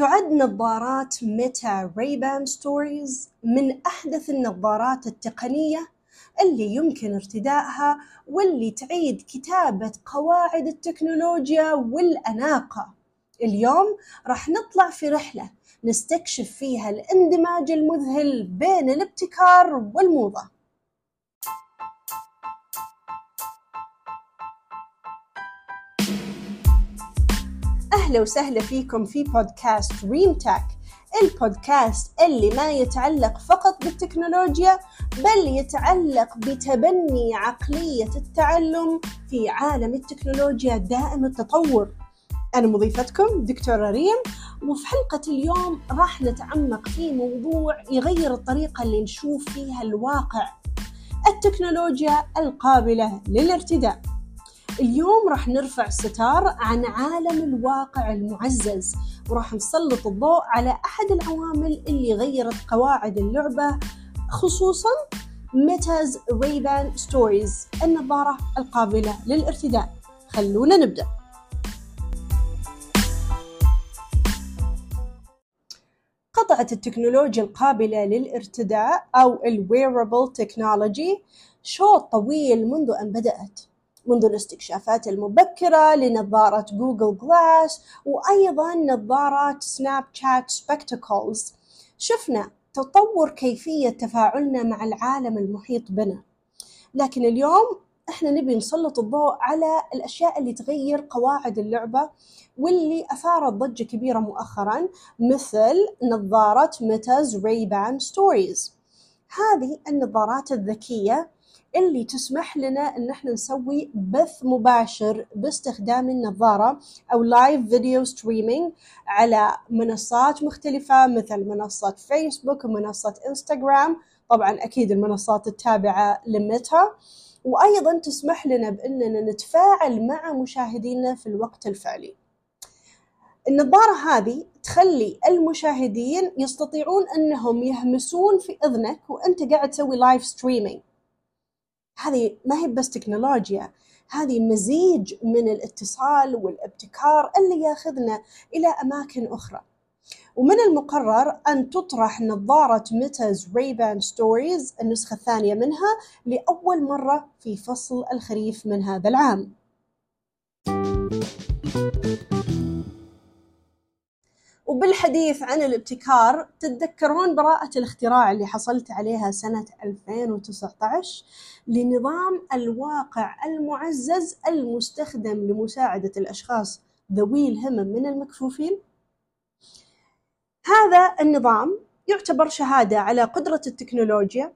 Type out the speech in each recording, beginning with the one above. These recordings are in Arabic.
تعد نظارات Meta Ray-Ban Stories من أحدث النظارات التقنية اللي يمكن ارتدائها واللي تعيد كتابة قواعد التكنولوجيا والأناقة. اليوم راح نطلع في رحلة نستكشف فيها الإندماج المذهل بين الابتكار والموضة. أهلا وسهلا فيكم في بودكاست ريم تاك البودكاست اللي ما يتعلق فقط بالتكنولوجيا بل يتعلق بتبني عقلية التعلم في عالم التكنولوجيا دائم التطور. أنا مضيفتكم دكتورة ريم وفي حلقة اليوم راح نتعمق في موضوع يغير الطريقة اللي نشوف فيها الواقع التكنولوجيا القابلة للارتداء. اليوم راح نرفع الستار عن عالم الواقع المعزز وراح نسلط الضوء على أحد العوامل اللي غيرت قواعد اللعبة خصوصا Meta's Ray-Ban Stories النظارة القابلة للارتداء. خلونا نبدأ. قطعت التكنولوجيا القابلة للارتداء أو ال wearable technology شوط طويل منذ أن بدأت. منذ الاستكشافات المبكرة لنظارة Google Glass وأيضا نظارات Snapchat Spectacles شفنا تطور كيفية تفاعلنا مع العالم المحيط بنا. لكن اليوم إحنا نبي نسلط الضوء على الأشياء اللي تغير قواعد اللعبة واللي أثارت ضجة كبيرة مؤخرا مثل نظارة Meta's Ray-Ban Stories هذه النظارات الذكية اللي تسمح لنا إن إحنا نسوي بث مباشر باستخدام النظارة أو live video streaming على منصات مختلفة مثل منصة فيسبوك ومنصه انستغرام طبعا أكيد المنصات التابعة لميتا وأيضا تسمح لنا بإننا نتفاعل مع مشاهدينا في الوقت الفعلي. النظارة هذه تخلي المشاهدين يستطيعون إنهم يهمسون في إذنك وأنت قاعد تسوي live streaming هذه ما هي بس تكنولوجيا هذه مزيج من الاتصال والابتكار اللي ياخذنا إلى أماكن أخرى. ومن المقرر أن تطرح نظارة Meta's Ray-Ban Stories النسخة الثانية منها لأول مرة في فصل الخريف من هذا العام. وبالحديث عن الابتكار تتذكرون براءة الاختراع اللي حصلت عليها سنة 2019 لنظام الواقع المعزز المستخدم لمساعدة الأشخاص ذوي الهمم من المكفوفين؟ هذا النظام يعتبر شهادة على قدرة التكنولوجيا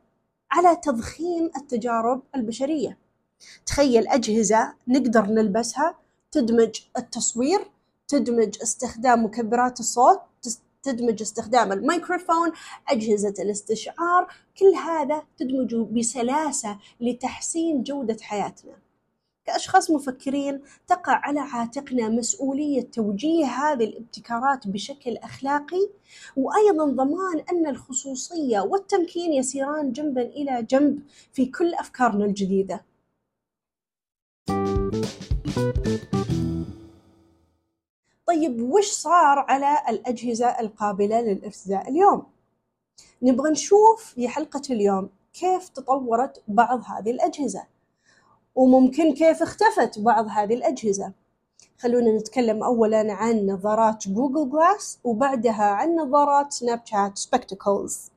على تضخيم التجارب البشرية تخيل أجهزة نقدر نلبسها تدمج التصوير تدمج استخدام مكبرات الصوت تدمج استخدام الميكروفون أجهزة الاستشعار كل هذا تدمج بسلاسة لتحسين جودة حياتنا كأشخاص مفكرين تقع على عاتقنا مسؤولية توجيه هذه الابتكارات بشكل أخلاقي وأيضا ضمان أن الخصوصية والتمكين يسيران جنبا إلى جنب في كل أفكارنا الجديدة. طيب وش صار على الأجهزة القابلة للإرتداء اليوم؟ نبغى نشوف في حلقة اليوم كيف تطورت بعض هذه الأجهزة وممكن كيف اختفت بعض هذه الأجهزة خلونا نتكلم أولا عن نظارات جوجل Glass وبعدها عن نظارات سناب شات Spectacles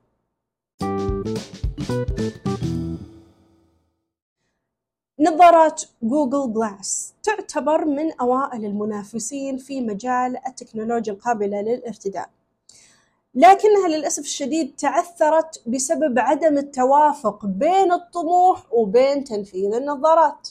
نظارات جوجل جلاس تعتبر من أوائل المنافسين في مجال التكنولوجيا القابلة للارتداء. لكنها للأسف الشديد تعثرت بسبب عدم التوافق بين الطموح وبين تنفيذ النظارات.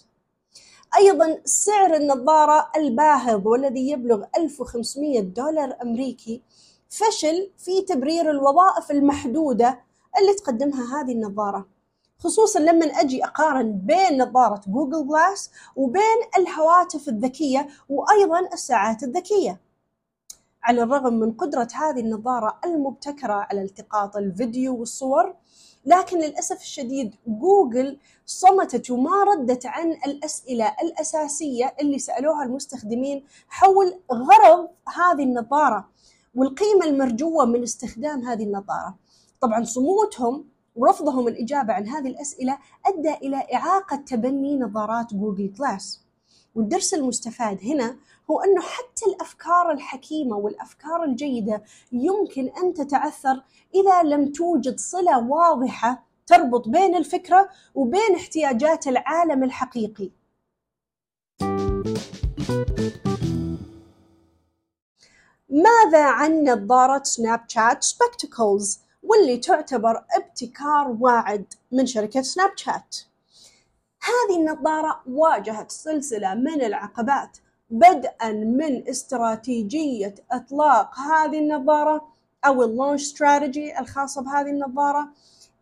أيضا سعر النظارة الباهظ والذي يبلغ 1500 دولار أمريكي فشل في تبرير الوظائف المحدودة اللي تقدمها هذه النظارة. خصوصا لما أجي أقارن بين نظارة جوجل Glass وبين الهواتف الذكية وأيضا الساعات الذكية. على الرغم من قدرة هذه النظارة المبتكرة على التقاط الفيديو والصور لكن للأسف الشديد جوجل صمتت وما ردت عن الأسئلة الأساسية اللي سألوها المستخدمين حول غرض هذه النظارة والقيمة المرجوة من استخدام هذه النظارة. طبعا صموتهم ورفضهم الإجابة عن هذه الأسئلة أدى إلى إعاقة تبني نظارات جوجل كلاس. والدرس المستفاد هنا هو أنه حتى الأفكار الحكيمة والأفكار الجيدة يمكن أن تتعثر إذا لم توجد صلة واضحة تربط بين الفكرة وبين احتياجات العالم الحقيقي. ماذا عن نظارة سناب شات سبكتكلز واللي تعتبر ابتكار واعد من شركة سناب شات. هذه النظارة واجهت سلسلة من العقبات بدءا من استراتيجية إطلاق هذه النظارة أو اللونش استراتيجي الخاصة بهذه النظارة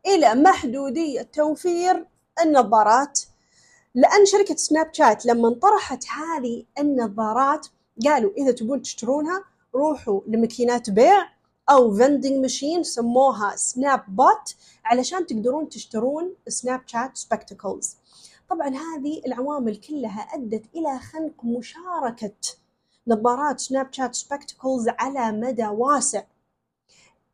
إلى محدودية توفير النظارات. لأن شركة سناب شات لما طرحت هذه النظارات قالوا إذا تبون تشترونها روحوا لماكينات بيع أو vending machine سموها Snapbot علشان تقدرون تشترون سناب شات Spectacles طبعا هذه العوامل كلها أدت إلى خنق مشاركة نظارات سناب شات Spectacles على مدى واسع.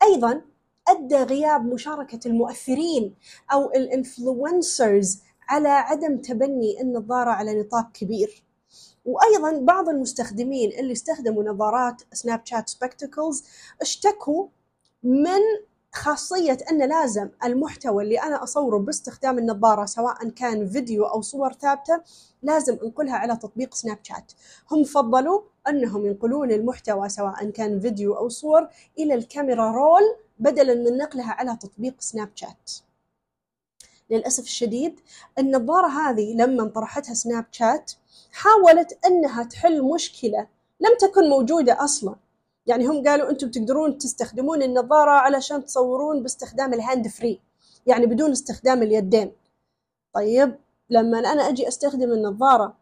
أيضا أدى غياب مشاركة المؤثرين أو ال influencers على عدم تبني النظارة على نطاق كبير. وأيضا بعض المستخدمين اللي استخدموا نظارات سناب شات Spectacles اشتكوا من خاصية أن لازم المحتوى اللي أنا أصوره باستخدام النظارة سواء كان فيديو أو صور ثابتة لازم أنقلها على تطبيق سناب شات هم فضلوا أنهم ينقلون المحتوى سواء كان فيديو أو صور إلى ال camera roll بدلا من نقلها على تطبيق سناب شات للأسف الشديد النظارة هذه لما طرحتها سناب شات حاولت أنها تحل مشكلة لم تكن موجودة أصلا. يعني هم قالوا أنتم تقدرون تستخدمون النظارة علشان تصورون باستخدام ال hand free يعني بدون استخدام اليدين. طيب لما أنا أجي أستخدم النظارة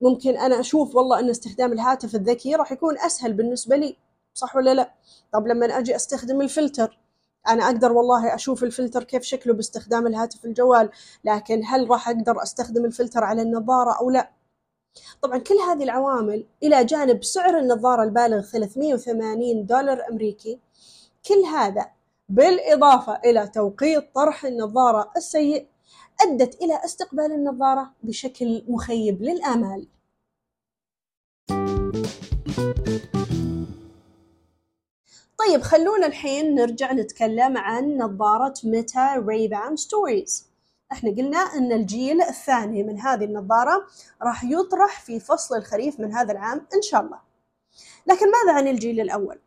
ممكن أنا أشوف والله أن استخدام الهاتف الذكي راح يكون أسهل بالنسبة لي صح ولا لا؟ طب لما أجي أستخدم الفلتر أنا أقدر والله أشوف الفلتر كيف شكله باستخدام الهاتف الجوال لكن هل راح أقدر أستخدم الفلتر على النظارة أو لا؟ طبعا كل هذه العوامل إلى جانب سعر النظارة البالغ 380 دولار أمريكي. كل هذا بالإضافة إلى توقيت طرح النظارة السيء أدت إلى استقبال النظارة بشكل مخيب للآمال. طيب خلونا الحين نرجع نتكلم عن نظارة ميتا Ray-Ban Stories. إحنا قلنا إن الجيل الثاني من هذه النظارة راح يطرح في فصل الخريف من هذا العام إن شاء الله. لكن ماذا عن الجيل الأول؟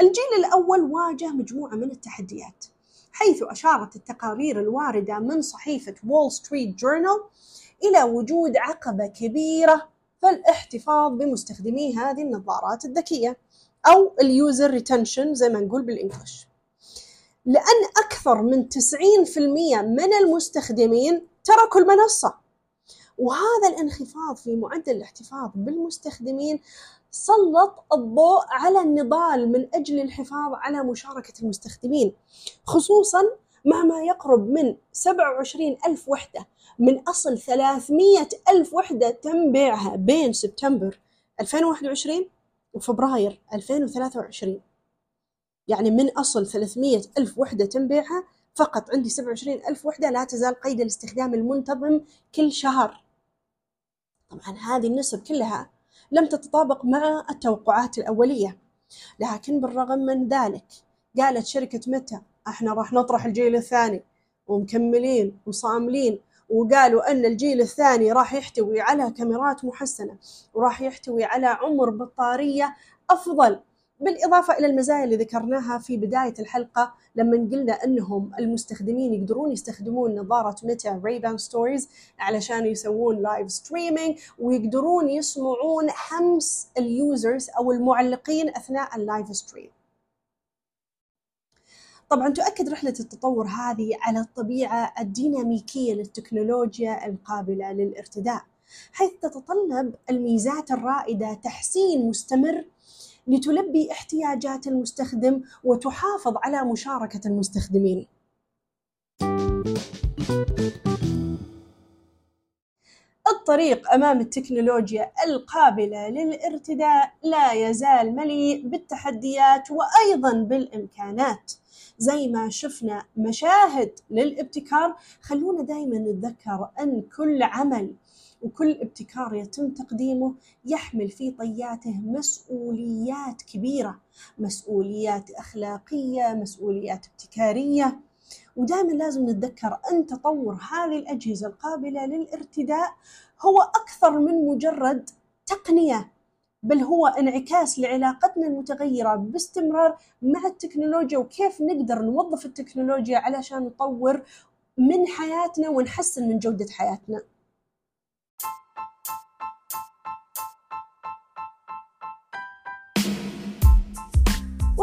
الجيل الأول واجه مجموعة من التحديات حيث أشارت التقارير الواردة من صحيفة وول ستريت جورنال إلى وجود عقبة كبيرة في الاحتفاظ بمستخدمي هذه النظارات الذكية. أو ال user retention زي ما نقول بال English. لأن أكثر من 90% من المستخدمين تركوا المنصة. وهذا الانخفاض في معدل الاحتفاظ بالمستخدمين سلط الضوء على النضال من أجل الحفاظ على مشاركة المستخدمين خصوصا مع ما يقرب من 27 ألف وحدة من أصل 300 ألف وحدة تم بيعها بين سبتمبر 2021 وفبراير 2023 يعني من أصل 300 ألف وحدة تم بيعها فقط. عندي 27 ألف وحدة لا تزال قيد الاستخدام المنتظم كل شهر. طبعا هذه النسب كلها لم تتطابق مع التوقعات الأولية. لكن بالرغم من ذلك قالت شركة متى إحنا راح نطرح الجيل الثاني. ومكملين وصاملين وقالوا أن الجيل الثاني راح يحتوي على كاميرات محسنة وراح يحتوي على عمر بطارية أفضل بالإضافة إلى المزايا اللي ذكرناها في بداية الحلقة لما قلنا أنهم المستخدمين يقدرون يستخدمون نظارة ميتا Ray-Ban Stories علشان يسوون live streaming ويقدرون يسمعون همس ال users أو المعلقين أثناء ال live stream طبعا تؤكد رحلة التطور هذه على الطبيعة الديناميكية للتكنولوجيا القابلة للارتداء حيث تتطلب الميزات الرائدة تحسين مستمر لتلبي احتياجات المستخدم وتحافظ على مشاركة المستخدمين. الطريق أمام التكنولوجيا القابلة للارتداء لا يزال مليء بالتحديات وأيضا بالإمكانات زي ما شفنا مشاهد للابتكار. خلونا دائما نتذكر أن كل عمل وكل ابتكار يتم تقديمه يحمل في طياته مسؤوليات كبيرة مسؤوليات أخلاقية مسؤوليات ابتكارية. ودائما لازم نتذكر أن تطور هذه الأجهزة القابلة للارتداء هو أكثر من مجرد تقنية. بل هو انعكاس لعلاقتنا المتغيرة باستمرار مع التكنولوجيا وكيف نقدر نوظف التكنولوجيا علشان نطور من حياتنا ونحسن من جودة حياتنا.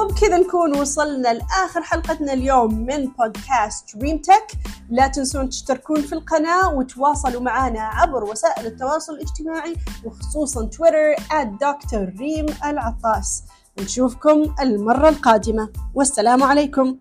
وبكذا نكون وصلنا لآخر حلقتنا اليوم من بودكاست دريم تك لا تنسون تشتركون في القناة وتواصلوا معنا عبر وسائل التواصل الاجتماعي وخصوصا تويتر دكتور ريم العطاس نشوفكم المرة القادمة. والسلام عليكم.